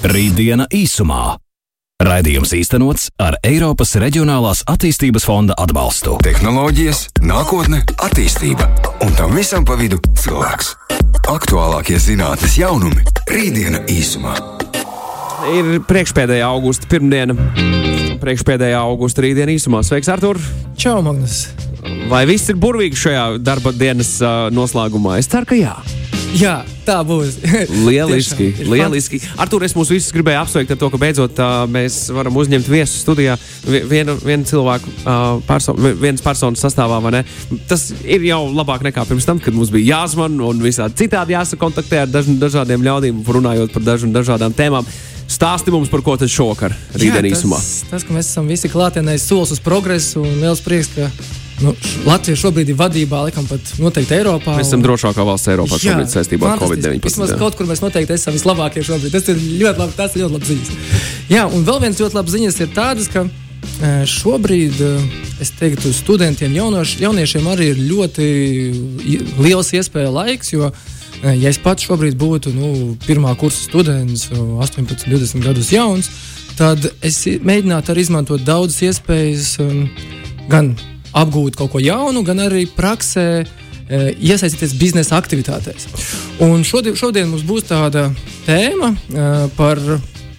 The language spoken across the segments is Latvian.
Rītdiena īsumā. Raidījums īstenots ar Eiropas Reģionālās attīstības fonda atbalstu. Tehnoloģijas, nākotne, attīstība un tam visam pa vidu cilvēks. Aktuālākie zinātnes jaunumi - Rītdiena īsumā. Ir priekšpēdējā augusta pirmdiena. Priekšpēdējā augusta rītdiena īsumā. Sveiks, Artur! Čau, Magnus! Vai viss ir burvīgi šajā darba dienas uh, noslēgumā? Es ceru, ka jā. Jā, tā būs. Lieliski, Tiešām, lieliski. Artur, es mūs visus gribēju apsveikt ar to, ka beidzot uh, mēs varam uzņemt viesu studijā vi- vienu, vienu cilvēku, uh, perso vi- vienas personas sastāvā. Tas ir jau labāk nekā pirms tam, kad mums bija jāzvan un visādi citādi jāsakontaktē ar daž dažādiem ļaudīm, runājot par daž dažādām tēmām. Stāsti mums par ko tad šovakar, rītdien īsumā. tas, tas, ka mēs esam visi klātienē, solis uz progresu un liels prieks, ka nu, Latvija šobrīd ir vadībā, laikam pat noteikti Eiropā. Mēs esam drošākā valsts Eiropā Jā, šobrīd saistībā ar fantastiski. Vismaz Covid-19. kaut kur mēs noteikti esam vislabākie šobrīd. Tas ir ļoti labi. Tas ir ļoti labi ziņas. Jā, un vēl viens ļoti labs ziņas ir tādas, ka eh, šobrīd, eh, es teiktu, studentiem, jaunoš, jauniešiem arī ir ļoti liels iespēja laiks, jo, eh, ja es pats šobrīd būtu nu, pirmā kursa students, eh, 18, 20 gadus jauns, tad es mēģinātu arī izmantot daudzas iespējas, um, gan apgūt kaut ko jaunu, gan arī praksē eh, iesaistīties biznesa aktivitātēs. Un šodien, šodien mums būs tāda tēma eh, par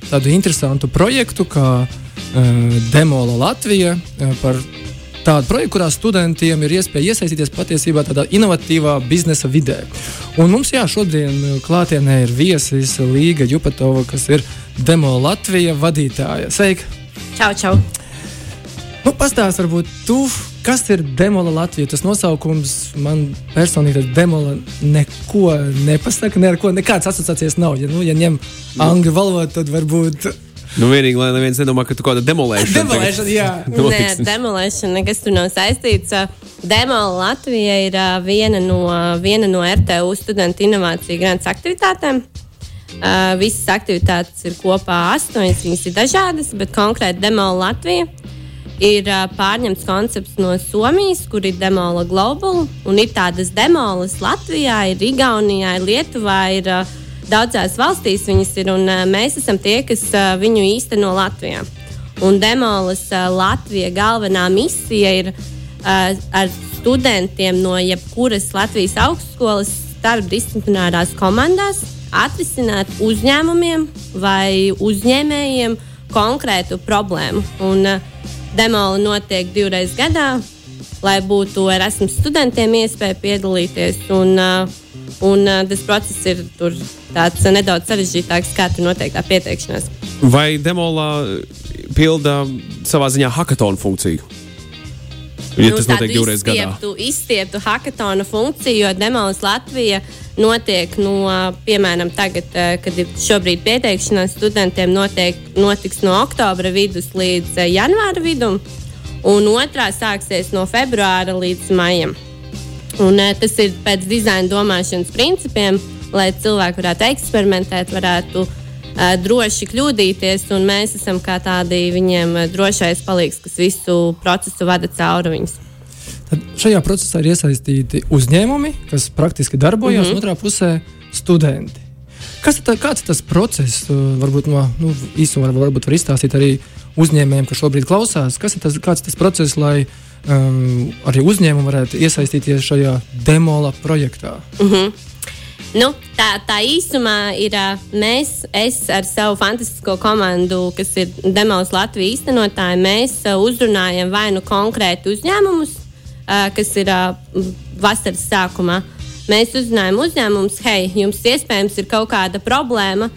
tādu interesantu projektu, kā eh, Demola Latvija. Par tādu projektu, kurā studentiem ir iespēja iesaistīties patiesībā tādā inovatīvā biznesa vidē. Un mums jā, šodien klātienē ir viesis Līga Jupatova, kas ir Demola Latvija vadītāja. Sveika! Čau, čau! Nu, Pastāst, varbūt tu, kas ir Demola Latvija. Tas nosaukums man personīgi tas Demola neko nepasaka, ne ar ko nekādas asociācijas nav. Ja, nu, ja ņem angļu valodu, tad varbūt Nu, vienīgi, lai neviens nedomā, ka tu kaut kāda demolēšana. demolēšana, jā. Nē, demolēšana nekas tur nav saistīts. Demola Latvija ir viena no, viena no RTU studentu inovāciju grāmatas aktivitātēm. Uh, visas aktivitātes ir kopā astoņas, viņas ir dažādas, bet konkrēti Demola Latvija ir uh, pārņemts koncepts no Somijas, kur ir Demola Global. Un ir tādas demolas Latvijā, ir Igaunijā, ir Lietuvā, ir uh, daudzās valstīs viņas ir, un uh, mēs esam tie, kas uh, viņu īsteno Latvijā. Un Demolas uh, Latvija galvenā misija ir uh, ar studentiem no jebkuras Latvijas augstskolas starpdisciplinārās komandās atrisināt uzņēmumiem vai uzņēmējiem konkrētu problēmu. Un, uh, Demola notiek divreiz gadā, lai būtu Erasmus studentiem iespēja piedalīties. Un, un tas process ir tāds nedaudz sarežģītāks, kā tur notiek tā pieteikšanās. Vai Demola pilda savā ziņā hackathon funkciju? Ja tas notiek divreiz gadā. izstieptu, hackathona funkciju, jo Demols Latvija notiek no, piemēram, tagad, eh, kad ir šobrīd pieteikšanās studentiem, notiek, notiks no oktobra vidus līdz eh, janvāra vidum, un otrā sāksies no februāra līdz maijam. Un, eh, tas ir pēc dizaina domāšanas principiem, lai cilvēki varētu eksperimentēt, varētu uh, droši kļūdīties. un Mēs esam kā tādi viņiem eh, drošais palīgs, kas visu procesu vada cauri viņus. Tad šajā procesā ir iesaistīti uzņēmumi, kas praktiski darbojas, mm -hmm. otrā pusē studenti. Kas ir tā, kāds ir tas process? Uh, Varbūt no nu, īsumā var- varbūt var izstāstīt arī uzņēmējiem, kas šobrīd klausās. Kas ir tas, kāds ir tas process, lai um, arī uzņēmumi varētu iesaistīties šajā demola projektā? Nu, tā, tā īsumā ir mēs, es ar savu fantastisko komandu, kas ir Demos Latvijas īstenotāji, mēs uzrunājam vai nu konkrēti uzņēmumus, kas ir vasaras sākumā. Mēs uzrunājam uzņēmumus, hei, jums iespējams ir kaut kāda problēma,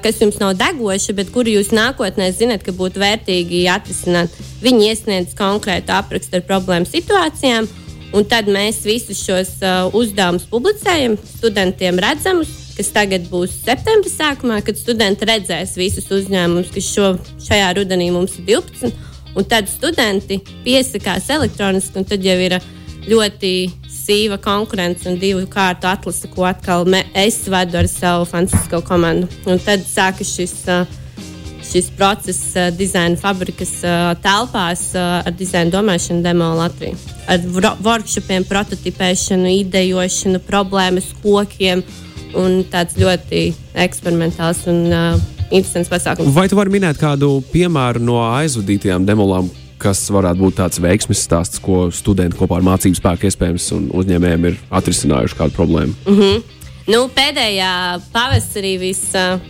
kas jums nav degoša, bet kuru jūs nākotnē zinat, ka būtu vērtīgi atrisināt. Viņi iesniedz konkrētu aprakstu ar problēmu situācijām. Un tad mēs visus šos uh, uzdevumus publicējam, studentiem redzamus, kas tagad būs septembris sākumā, kad studenti redzēs visus uzņēmumus, kas šo, šajā rudenī mums ir 12. Un tad studenti piesakās elektroniski, un tad jau ir uh, ļoti sīva konkurence un divu kārtu atlase, ko atkal me, es vadu ar savu fantastisko komandu. Un tad sākas šis. Uh, šis process uh, dizaina fabrikas uh, telpās uh, ar dizaina domāšanu demo Latviju. Ar workshopiem, prototipēšanu, idejošanu, problēmas kokiem un tāds ļoti eksperimentāls un uh, interesants pasākums. Vai tu vari minēt kādu piemēru no aizvadītajām demolām, kas varētu būt tāds veiksmes stāsts, ko studenti kopā ar mācību spēku iespējams un uzņēmējiem ir atrisinājuši kādu problēmu? Mm -hmm. nu, pēdējā pavasarī viss. Uh,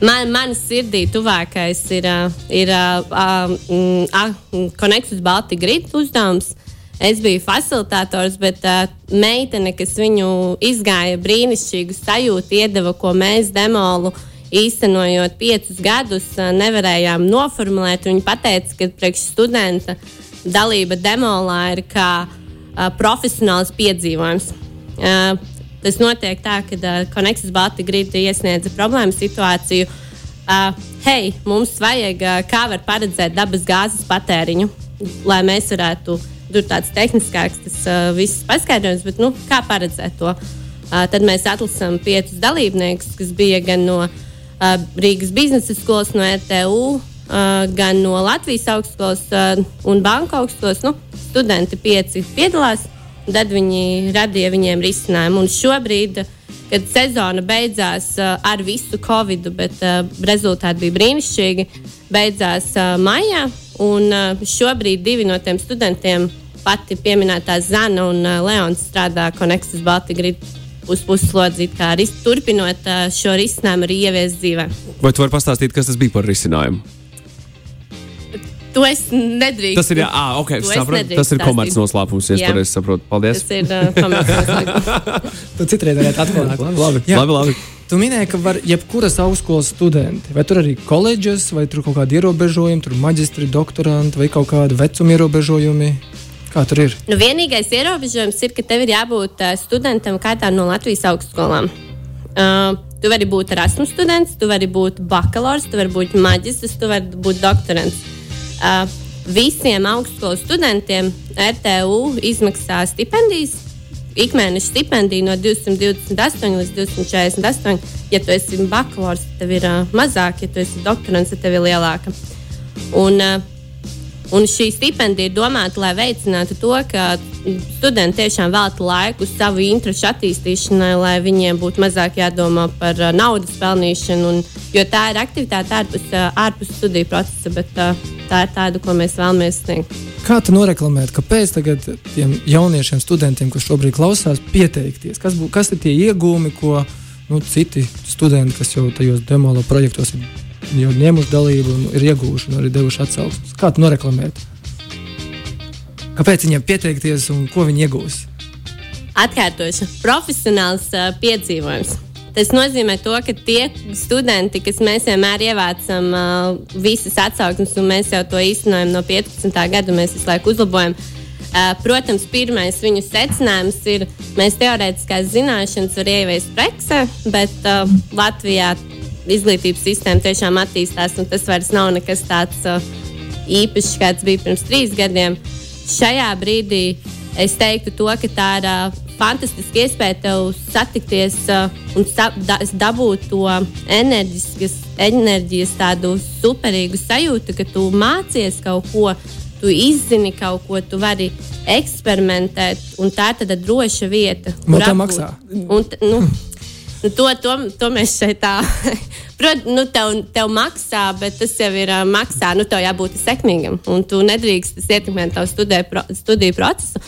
Man, man sirdī tuvākais ir, ir uh, uh, Connectus Baltic Grid uzdevums. Es biju facilitators, bet uh, meitene, kas viņu izgāja brīnišķīgu sajūtu, iedeva, ko mēs demolu uh, īstenojot piecus gadus, nevarējām noformulēt. Viņa teica, ka priekš studenta dalība demolā ir kā uh, profesionāls piedzīvojums. Uh, tas notiek tā, ka uh, Koneksis Balti grida iesniedza problēmu situāciju. Uh, hei, mums vajag, uh, kā var paredzēt dabas gāzes patēriņu, lai mēs varētu, tur tāds tehniskāks tas uh, viss paskaidrojums, bet nu, kā paredzēt to? Uh, tad mēs atlasām piecus dalībniekus, kas bija gan no uh, Rīgas biznesa skolas, no RTU, gan no Latvijas augstskolas un banka augstskolas. Nu, studenti pieci piedalās, tad viņi radīja viņiem risinājumu. Un šobrīd, kad sezona beidzās ar visu covid, bet rezultāti bija brīnišķīgi, beidzās maijā. Un šobrīd divi no tiem studentiem, pati pieminētā Zana un Leons, strādā Connectus Baltigrīdas uz puslodzi, kā arī turpinot šo risinājumu arī ieviest dzīvē. Vai tu vari pastāstīt, kas tas bija par risinājumu? To es nedrīkstu. Tas ir, jā, ah, okay, sapratu, tas ir komerces noslēpums, ja es pareizi saprotu. Paldies. Tas ir uh, komerces noslēpums. tu citreiz varētu atklāt. labi, labi, jā. labi, labi. Tu minēji, ka var jebkuras augstskolas studenti, vai tur arī koledžas, vai tur kaut kādi ierobežojumi, tur maģistri, doktoranti, vai kaut kādi vecuma ierobežojumi. Kā tur ir? Nu, vienīgais ierobežojums ir, ka tev ir jābūt uh, studentam kādā no Latvijas augstskolām. Uh, tu vari būt Erasmus students, tu vari būt bakalaurs, tu vari būt maģistrs, tu vari būt doktorants. Uh, visiem augstskolas studentiem RTU izmaksā stipendijas. Ikmēneša stipendija no 228 līdz 248. Ja tu esi bakalaurs, tad tev ir uh, mazāk, ja tu esi doktorants, tad tev ir lielāka. Un, uh, Un šī stipendija ir domāta, lai veicinātu to, ka studenti tiešām veltītu laiku savu interesu attīstīšanai, lai viņiem būtu mazāk jādomā par naudas pelnīšanu. Un, jo tā ir aktivitāte ārpus, ārpus studiju procesa, bet uh, tā ir tāda, ko mēs vēlamies sniegt. Kā tu noreklamēt, kāpēc tagad tiem jauniešiem, studentiem, kas šobrīd klausās, pieteikties? Kas, bū, kas ir tie iegūmi, ko nu, citi studenti, kas jau tajos demolo projektos ir jau ņēmuši dalību un ir ieguvuši un arī devuši atsauksmes. Kā tu noreklamēt? Kāpēc viņiem pieteikties un ko viņi iegūs? Atkārtošu, profesionāls uh, piedzīvojums. Tas nozīmē, to, ka tie studenti, kas mēs vienmēr ievācam uh, visas atsauksmes, un mēs jau to īstenojam no 15. gada, mēs visu laiku uzlabojam. Uh, protams, pirmais viņu secinājums ir, mēs teorētiskās zināšanas varam ieviest praksē, bet uh, Latvijā izglītības sistēma tiešām attīstās, un tas vairs nav nekas tāds uh, īpašs, kāds bija pirms trīs gadiem. Šajā brīdī es teiktu, to, ka tā ir uh, fantastiska iespēja tev satikties uh, un sa da dabūt to enerģiskas, enerģijas, tādu superīgu sajūtu, ka tu mācies kaut ko. Tu izzini kaut ko, tu vari eksperimentēt, un tā ir tāda droša vieta. Man tā maksā. Un, nu, Nu, to, to, to mēs šeit tā. Protams, nu, tev, tev maksā, bet tas jau ir uh, maksā. Nu, tev jābūt sekmīgam, un tu nedrīkst ietekmēt tavu pro, studiju procesu.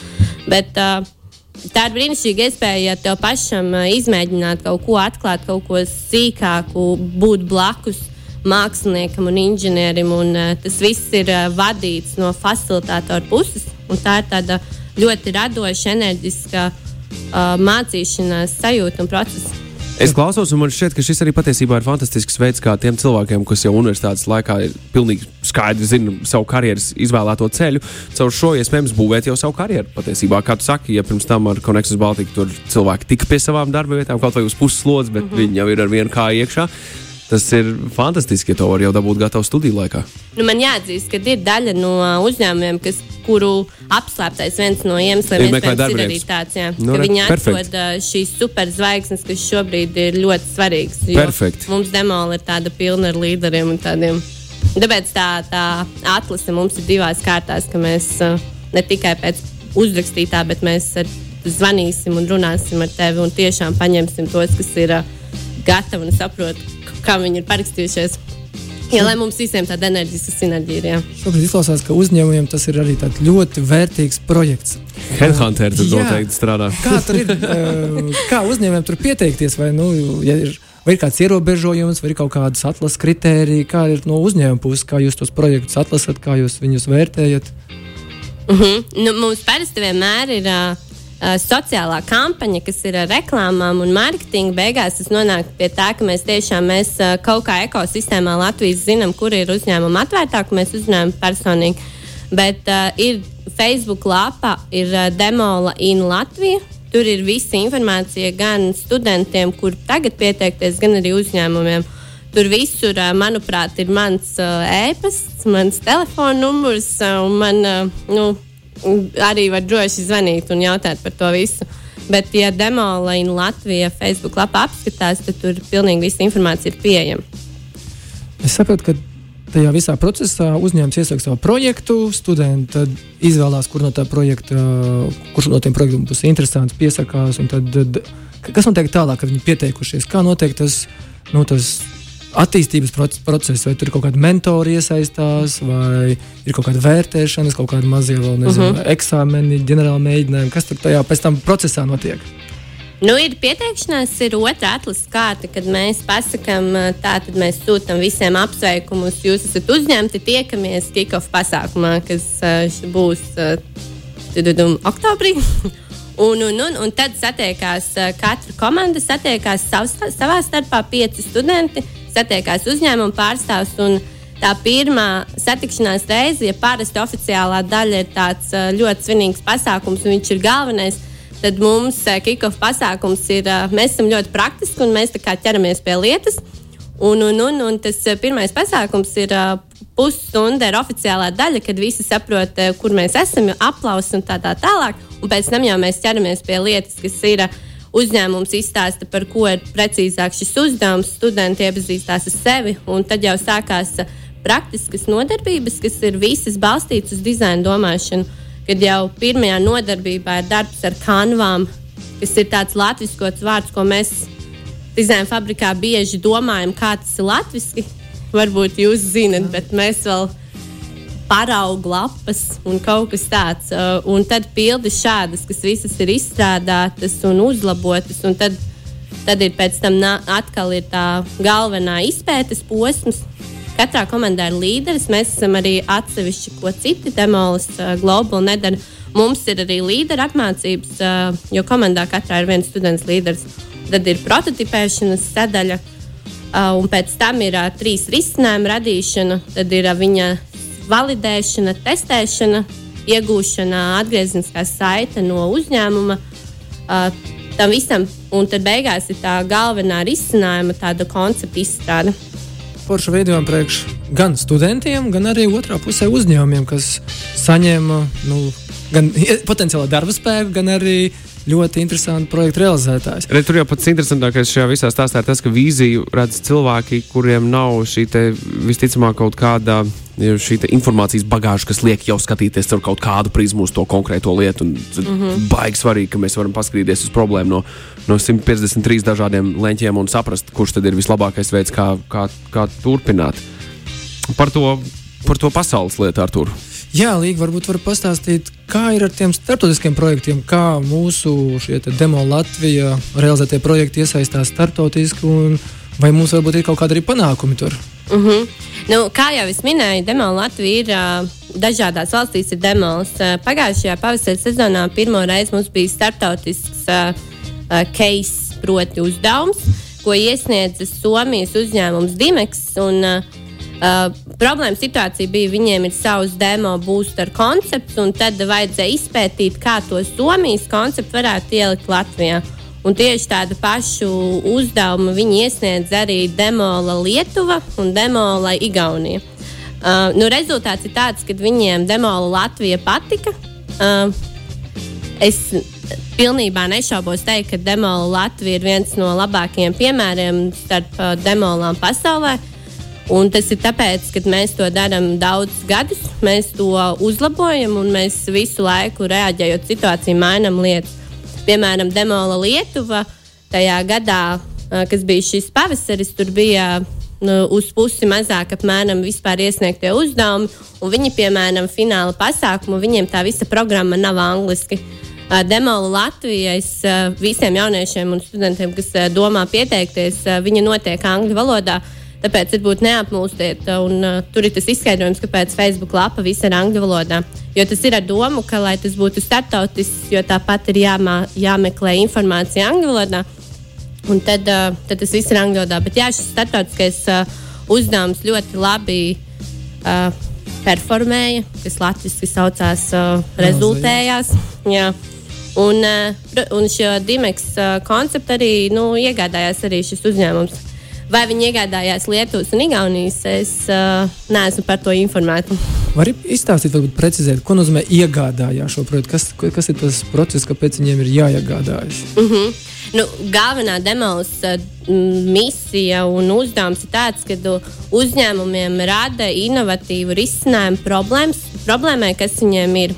Bet, uh, Tā ir brīnišķīga iespēja, ja tev pašam izmēģināt kaut ko, atklāt kaut ko sīkāku, būt blakus māksliniekam un inženierim. Un, tas viss ir vadīts no facilitātora puses. Tā ir tāda ļoti radoša, enerģiska uh, mācīšanās sajūta un procesa. Es klausos, un man šķiet, ka šis arī patiesībā ir fantastisks veids, kā tiem cilvēkiem, kas jau universitātes laikā ir pilnīgi skaidri zina savu karjeras izvēlēto ceļu, caur šo iespējams būvēt jau savu karjeru. Patiesībā, kā tu saki, ja pirms tam ar Connections Baltiku tur cilvēki tika pie savām darba vietām, kaut vai uz puses slodzes, bet mm -hmm. viņi jau ir ar vienu kāju iekšā. Tas ir fantastiski, ja to var jau dabūt gatavu studiju laikā. Nu, man jāatzīst, ka ir daļa no uzņēmumiem, kas, kuru apslēptais viens no iemesliem ir arī tāds, jā, nu, ka re, viņi atrod šīs superzvaigznes, kas šobrīd ir ļoti svarīgas. Mums demola ir tāda pilna ar līderiem un tādiem. Tāpēc tā, tā atlase mums ir divās kārtās, ka mēs ne tikai pēc uzrakstītā, bet mēs zvanīsim un runāsim ar tevi un tiešām paņemsim tos, kas ir gatavi un saprot, kā viņi ir parakstījušies. Jā, lai mums visiem tāda enerģiska sinerģija ir. Jā. Šobrīd izklausās, ka uzņēmumiem tas ir arī ļoti vērtīgs projekts. Headhunter tur noteikti strādā. Kā tur ir? eh, Kā uzņēmumiem tur pieteikties? Vai, nu, ja ir, vai ir kāds ierobežojums, vai ir kaut kādas atlases kritērija, kā ir no uzņēmuma puses, kā jūs tos projektus atlasat, kā jūs viņus vērtējat? Uh -huh. nu, mums parasti vienmēr ir uh, uh, sociālā kampaņa, kas ir ar reklāmām un mārketingu. Beigās tas nonāk pie tā, ka mēs tiešām mēs, uh, kaut kā ekosistēmā Latvijas zinām, kur ir uzņēmumi atvērtāki, mēs uzņēmumi personīgi. Bet uh, ir Facebook lapa, ir uh, Demola in Latvija. Tur ir visa informācija gan studentiem, kur tagad pieteikties, gan arī uzņēmumiem. Tur visur, ā, manuprāt, ir mans ā, e-pasts, mans telefona numurs, ā, un man nu, arī var droši zvanīt un jautāt par to visu. Bet, ja Demolīna Latvija Facebook lapā apskatās, tad tur pilnīgi visa informācija ir pieejama. Es saprotu, ka tajā visā procesā uzņēmums iesaka savu projektu, studenti izvēlās, kur no tā projekta, kurš no tiem projektiem būs interesants, piesakās. tad, kas notiek tālāk, kad viņi pieteikušies? Kā notiek tas, nu, tas attīstības proc- process, vai tur ir kaut kāda mentora iesaistās, vai ir kaut kāda vērtēšana, kaut kāda mazie vēl, nezinu, uh -huh. eksāmeni, ģenerāla mēģinājumi, kas tur tajā pēc tam procesā notiek. Nu, ir pieteikšanās, ir otrā atlases kārta, kad mēs pasakām, tā tad mēs sūtām visiem apsveikumus. Jūs esat uzņemti, tiekamies kick-off pasākumā, kas būs tududum, oktobrī. Un, un, un, un tad satiekās katra komanda, satiekās savs, savā starpā pieci studenti, satiekās uzņēmuma pārstāvs. Tā pirmā satikšanās reize, ja parasti oficiālā daļa ir tāds ā, ļoti svinīgs pasākums, un viņš ir galvenais, tad mums ā, kick-off pasākums ir, ā, mēs esam ļoti praktiski un mēs ķeramies pie lietas. Un, un, un, un tas pirmais pasākums ir pusstunda, ir oficiālā daļa, kad visi saprot, kur mēs esam, aplausi un tā, tā tālāk. Un pēc tam jau mēs ķeramies pie lietas, kas ir ā, uzņēmums izstāsta, par ko ir precīzāk šis uzdevums, studenti iepazīstās ar sevi, un tad jau sākās ā, praktiskas nodarbības, kas ir visas balstītas uz dizaina domāšanu. Kad jau pirmajā nodarbībā ir darbs ar kanvām, kas ir tāds latviskots vārds, ko mēs dizaina fabrikā bieži domājam, kā tas ir latviešu. Varbūt jūs zinat, bet mēs vēl paraugu lapas un kaut kas tāds. Uh, Un tad pildi šādas, kas visas ir izstrādātas un uzlabotas. Un tad, tad ir pēc tam atkal ir tā galvenā izpētes posms. Katrā komandā ir līderis. Mēs esam arī atsevišķi, ko citi demolis uh, globāli nedara. Mums ir arī līderu apmācības, uh, jo komandā katrā ir viens students līderis. Tad ir prototipēšanas sadaļa, un pēc tam ir trīs risinājumu radīšana, tad ir viņa validēšana, testēšana, iegūšana, atgriezniskā saite no uzņēmuma. Uh, tam visam, un tad beigās ir tā galvenā risinājuma, tāda koncepta izstrāde. Foršu veidojam priekš gan studentiem, gan arī otrā pusē uzņēmumiem, kas saņem nu, gan potenciāli darba spēku, gan arī ļoti interesantu projektu realizētājs. Re, tur jau pats interesantākais šajā visā stāstā ir tas, ka vīziju redz cilvēki, kuriem nav šī te, visticamāk kaut kāda šī te informācijas bagāža, kas liek jau skatīties caur kaut kādu prizmu uz to konkrēto lietu. Un, mm -hmm. Baigi svarīgi, ka mēs varam paskatīties uz problēmu no, no 153 dažādiem leņķiem un saprast, kurš tad ir vislabākais veids, kā, kā, kā turpināt. Par to, par to pasaules lietu, Artur. Jā, Līga, varbūt var pastāstīt, kā ir ar tiem starptautiskiem projektiem, kā mūsu demo Latvija realizētie projekti iesaistās starptautiski, un vai mums varbūt ir kaut kādi arī panākumi tur? Uh -huh. nu, kā jau es minēju, Demons Latvija ir uh, dažādās valstīs. Ir demos. Uh, pagājušajā pavasara sezonā pirmo reizi mums bija starptautisks uh, uh, case, proti, uzdevums, ko iesniedza Somijas uzņēmums Dimeks. Un, uh, Uh, problēma situācija bija, viņiem ir savs demo booster koncepts, un tad vajadzēja izpētīt, kā to Somijas konceptu varētu ielikt Latvijā. Un tieši tādu pašu uzdevumu viņi iesniedz arī Demola Lietuva un Demola Igaunija. Uh, nu, rezultāts ir tāds, ka viņiem Demola Latvija patika. Uh, es pilnībā nešaubos teikt, ka Demola Latvija ir viens no labākajiem piemēriem starp uh, demolām pasaulē. Un tas ir tāpēc, ka mēs to darām daudzus gadus, mēs to uzlabojam un mēs visu laiku reaģējot situācijā, mainām lietas. Piemēram, Demola Lietuva tajā gadā kas bija šis pavasaris, tur bija nu, uz pusi mazāk apmēram vispār iesniegtie uzdevumi, viņi, piemēram, fināla pasākumu, viņiem tā visa programma nav angliski. Demolu Latvijas visiem jauniešiem un studentiem, kas domā pieteikties, viņa notiek angļu valodā. Tāpēc varbūt neapmūstiet, un uh, tur ir tas izskaidrojums, kāpēc Facebook lapa viss ir angļu valodā. Jo tas ir ar domu, ka, lai tas būtu startautisks, jo tāpat ir jāmā, jāmeklē informācija angļu valodā. Un tad, uh, tad tas viss ir angļu valodā. Bet jā, šis startautiskais uh, uzdevums ļoti labi uh, performēja, kas latviešu saucās uh, rezultējās. Jā. Un, uh, un šo Dimeks uh, konceptu arī nu, iegādājās arī šis uzņēmums. Vai viņi iegādājās Lietuvas un Igaunijas, es uh, neesmu par to informēta. Var izstāstīt, varbūt precizēt, ko nozīmē iegādājās šo projektu? Kas, kas ir tas process, kāpēc viņiem ir jāiegādājas? Mm -hmm. nu, galvenā demos uh, misija un uzdevums ir tāds, ka uzņēmumiem rada inovatīvu risinājumu problēmai, kas viņiem ir.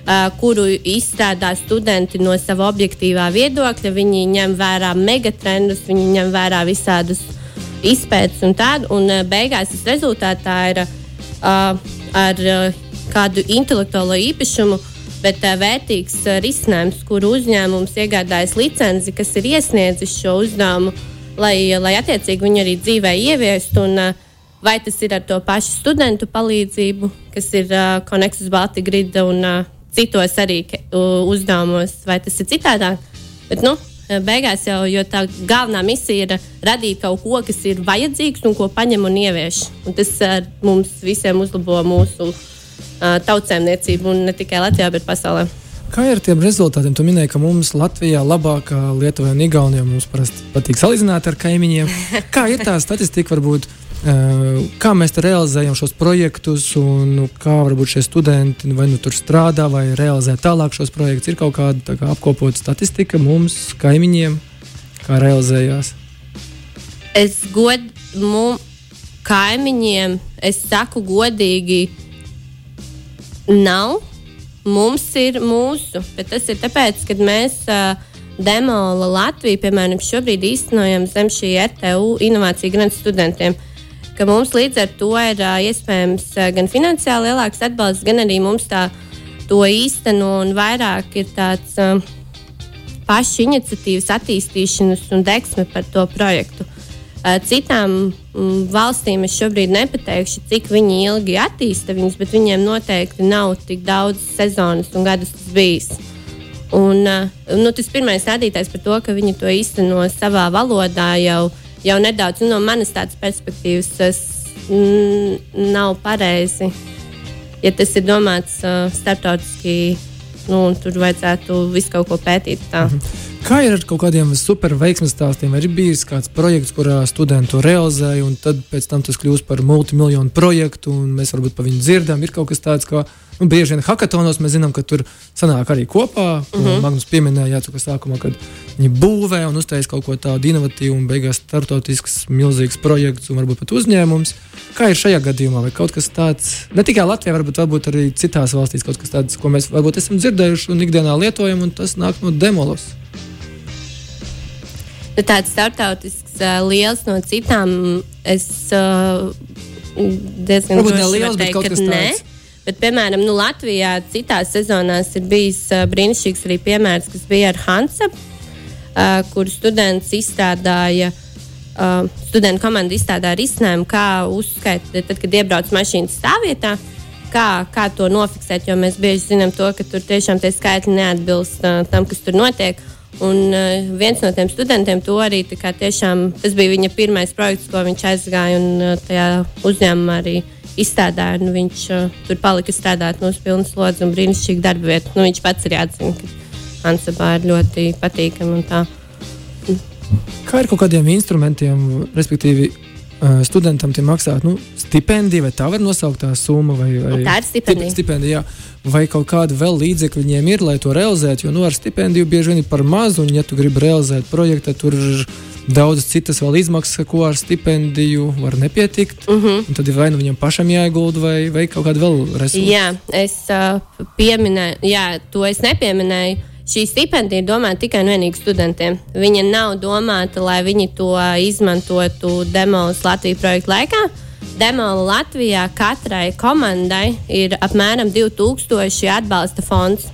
Uh, kuru izstrādā studenti no sava objektīvā viedokļa. Viņi ņem vērā megatrendus, viņi ņem vērā visādus uh, izpētes un tādu. Un uh, beigās tas rezultātā ir uh, ar uh, kādu intelektuālo īpašumu, bet uh, vērtīgs uh, risinājums, kur uzņēmums iegādājas licenci, kas ir iesniedzis šo uzdevumu, lai, lai attiecīgi viņi arī dzīvē ieviestu. Un, uh, Vai tas ir ar to pašu studentu palīdzību, kas ir uh, Connectus Baltic Grid un uh, citos arī uh, uzdevumos, vai tas ir citādāk. Bet, nu, Eh, beigās jau tā galvenā misija ir radīt kaut ko, kas ir vajadzīgs un ko paņem un ievieš. Un tas uh, mums visiem uzlabo mūsu uh, tautsēmniecību, un ne tikai Latvijā, bet pasaulē. Kā ir ar tiem rezultātiem? Tu minēji, ka mums Latvijā labākā Lietuvā un Igaunijā mums parasti patīk salīdzināt ar kaimiņiem. Kā ir tā statistika varbūt? Eh, kā mēs realizējam šos projektus, un nu, kā varbūt šie studenti vai nu tur strādā, vai realizē tālāk šos projektus. Ir kaut kāda kā, apkopota statistika mums, kaimiņiem, kā realizējās. Es godīgi kaimiņiem, es saku godīgi, nav. Mums ir mūsu, bet tas ir tāpēc, ka mēs uh, Demola Latviju, piemēram, šobrīd īstenojam zem šī RTU inovāciju grāmatu studentiem. Uh, ka mums līdz ar to ir uh, iespējams uh, gan finansiāli lielāks atbalsts, gan arī mums tā to īsteno un vairāk ir tāds uh, pašu iniciatīvas attīstīšanas un deksme par to projektu. Uh, citām mm, valstīm es šobrīd nepateikšu, cik ilgi attīsta viņus, bet viņiem noteikti nav tik daudz sezonas un gadus tas bijis. Un, uh, nu, tas pirmais rādītājs par to, ka viņi to īsteno savā valodā jau ir jau nedaudz nu, no manas tādas perspektīvas tas nav pareizi. Ja tas ir domāts uh, starptautiski, nu, tur vajadzētu visu kaut ko pētīt. Tā. Mhm. Kā ir ar kaut kādiem superveiksmes stāstiem? Ir bijis kāds projekts, kurā studenti to realizēja, un tad pēc tam tas kļūst par multimiljonu projektu, un mēs varbūt par viņu dzirdam? Ir kaut kas tāds, kā nu, bieži vien hackatonos mēs zinām, ka tur sanāk arī kopā. Mm -hmm. Magnus pieminēja, ka sākumā, kad viņi būvē un uztais kaut ko tādu inovatīvu, un beigās startautisks, milzīgs projekts un varbūt pat uzņēmums. Kā ir šajā gadījumā? Vai kaut kas tāds, ne tikai Latvijā, varbūt, varbūt arī citās valstīs, kaut kas tāds, ko mēs varbūt esam dzirdējuši un ikdienā lietojam, un tas nāk no demolos? Nu, tāds startautisks, uh, liels no citām. Es uh, diezgan grūti pateikt, ka nē. Bet, piemēram, nu, Latvijā citās sezonās ir bijis uh, brīnišķīgs arī piemērs, kas bija ar Hansa, uh, kur students izstrādāja. Uh, studentu komanda izstrādāja risinājumu, kā uzskaitīt, tad, kad iebrauc mašīnas stāvvietā, kā, kā to nofiksēt. Jo mēs bieži zinām, to, ka tur tiešām tie skaitļi neatbilst uh, tam, kas tur notiek. Un uh, viens no tiem studentiem to arī tiešām, tas bija viņa pirmais projekts, ko viņš aizgāja un uh, tajā uzņēmumā arī izstrādāja. Nu, viņš uh, tur palika strādāt no pilnas slodzes un brīnišķīgi darba vieta. Nu, viņš pats arī atzina, ka Ansabā ir ļoti patīkami. Kā ir kaut kādiem instrumentiem, respektīvi, uh, studentam maksāt nu, stipendiju, vai tā var nosaukt tā summa? Vai, vai, tā ir stipendija. stipendija vai kaut kāda vēl līdzekļa viņiem ir, lai to realizētu. Jo nu, ar stipendiju bieži vien ir par mazu, un, ja tu gribi realizēt projektu, tad tur ir daudz citas vēl izmaksas, ko ar stipendiju var nepietikt. Uh mhm. -huh. Tad ir vai nu viņam pašam jāiegulda, vai, vai kaut kāda vēl resursa. Jā, es uh, pieminēju, jā, to es nepieminēju. Šī stipendija ir domāta tikai un vienīgi studentiem. Viņa nav domāta, lai viņi to izmantotu Demolas Latvijas projekta laikā. Demola Latvijā katrai komandai ir apmēram 2000 atbalsta fonds,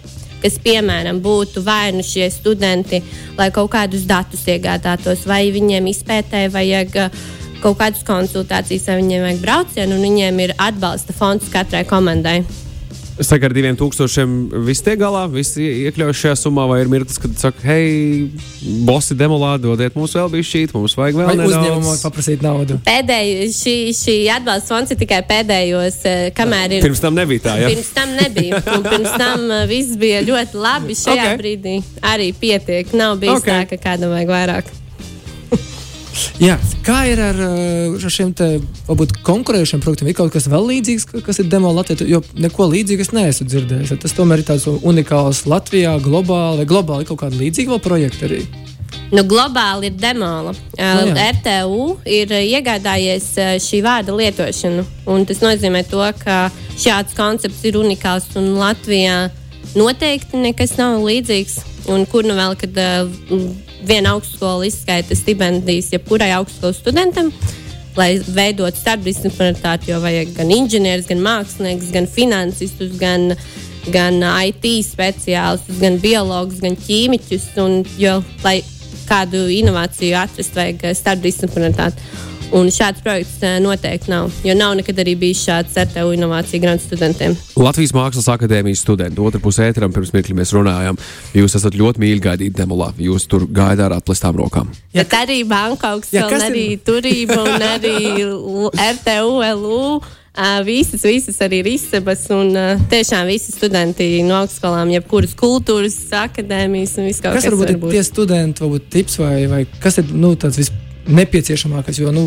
kas, piemēram, būtu vai nu šie studenti, lai kaut kādus datus iegādātos, vai viņiem izpētē vajag uh, kaut kādas konsultācijas, vai viņiem vajag braucienu, un viņiem ir atbalsta fonds katrai komandai. Es saku, ar diviem tūkstošiem viss tiek galā, viss iekļaujas šajā summā, vai ir mirklis, kad saka, hei, bosi demolā, dodiet mums vēl bišķīt, mums vajag vēl nedaudz. paprasīt naudu? Pēdējo, šī, šī atbalsta fonds ir tikai pēdējos, eh, kamēr ir. Pirms tam nebija tā, ja? Pirms tam nebija. Un pirms tam eh, viss bija ļoti labi. Šajā Ok. okay. brīdī arī pietiek. Nav bijis Ok. okay. tā, ka kādam vajag vairāk. Jā, kā ir ar, uh, ar šiem te, varbūt, konkurējušiem produktiem? Ir kaut kas vēl līdzīgs, ka- kas ir demo Latvijā, jo neko līdzīgu es neesmu dzirdējis. Tas tomēr ir tāds unikāls Latvijā, globāli, vai globāli kaut kāda līdzīga projekta arī. Nu, globāli ir demola. Nu Uh, jā. RTU ir iegādājies uh, šī vārda lietošanu. un Tas nozīmē, to, ka šāds koncepts ir unikāls un Latvijā noteikti nekas nav līdzīgs. Un kur nu vēl, kad uh, viena augstskola izskaita stipendijas jebkurai augstskolas studentam, lai veidotu starpdisciplinaritāti, jo vajag gan inženierus, gan māksliniekus, gan finansistus, gan, gan IT speciālistus, gan biologus, gan ķīmiķus. Un, jo, lai kādu inovāciju atrast, vajag eh, starpdisciplinaritāti. Un šāds projekts noteikti nav. Jo nav nekad arī bijis šāds RTU inovāciju grants studentiem. Latvijas Mākslas akadēmijas studenti, otrā pusē ēteram, pirms mirkli mēs runājām. Jūs esat ļoti mīļi gaidīti demolā. Jūs tur gaidat ar atplestām rokām. Ja Bet arī Bankoks, ja, un arī ir- turība, un arī RTU, LU. Uh, visas, visas arī ir istabas, un uh, tiešām visi studenti no augstskolām, jebkuras kultūras akadēmijas un kaut Kas kas varbūt ir var būt. tie studenti, varbūt tips vai, vai kas ir nu, tāds visnepieciešamākais? Jo nu,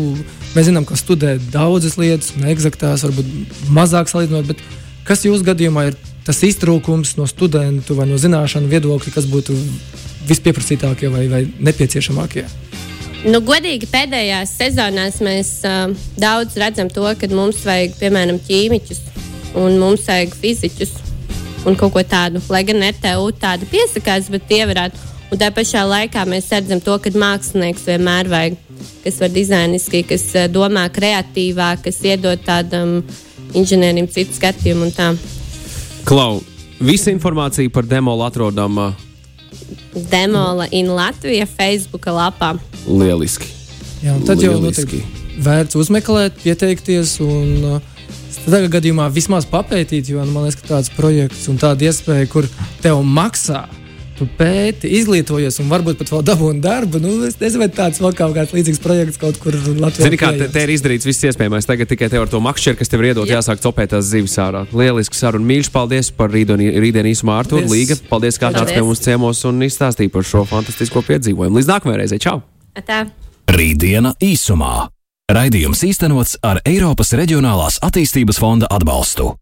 mēs zinām, ka studē daudzas lietas, neexaktās, varbūt mazāk salīdzinot, bet kas jūsu gadījumā ir tas iztrūkums no studentu vai no zināšanu viedokļa, kas būtu vispieprasītākie vai, vai nepieciešamākie? Nu, godīgi pēdējās sezonās mēs uh, daudz redzam to, ka mums vajag, piemēram, ķīmiķus un mums vajag fiziķus un kaut ko tādu. Lai gan RTU tāda piesakās, bet tie varētu. Un tā pašā laikā mēs redzam to, ka mākslinieks vienmēr vajag, kas var dizainiski, kas uh, domā kreatīvāk, kas iedod tādam inženierim citu skatījumu un tā. Klau, visa informācija par demolu atrodama Demola in Latvija Facebook lapā. lieliski. Jā, tad jau Lieliski. vērts uzmeklēt, pieteikties un uh, tādā gadījumā vismaz papētīt, jo nu, man liekas, ka tāds projekts un tāda iespēja, kur tev maksā. Tu pēti, izglītojies, un varbūt pat vēl dabūji darbu. Nu, es nezinu, vai tāds vēl kaut kāds līdzīgs projekts kaut kur Latvijā. Zini, kā te, te ir izdarīts viss iespējamais. Tagad tikai tev ar to makšķeru, kas tev ir iedot, jāsāk copēt tās zivis ārā. Lieliski saruna. Mīļš, paldies par rītdienu rītdien īsumā, Artur Paldies. Līga. Paldies, kā nāc pie mums ciemos un izstāstīja par šo fantastisko piedzīvojumu. Līdz nākamajai reizei. Čau! Tā. Rītdiena īsumā. Raidījums īstenots ar Eiropas Reģionālās attīstības fonda atbalstu.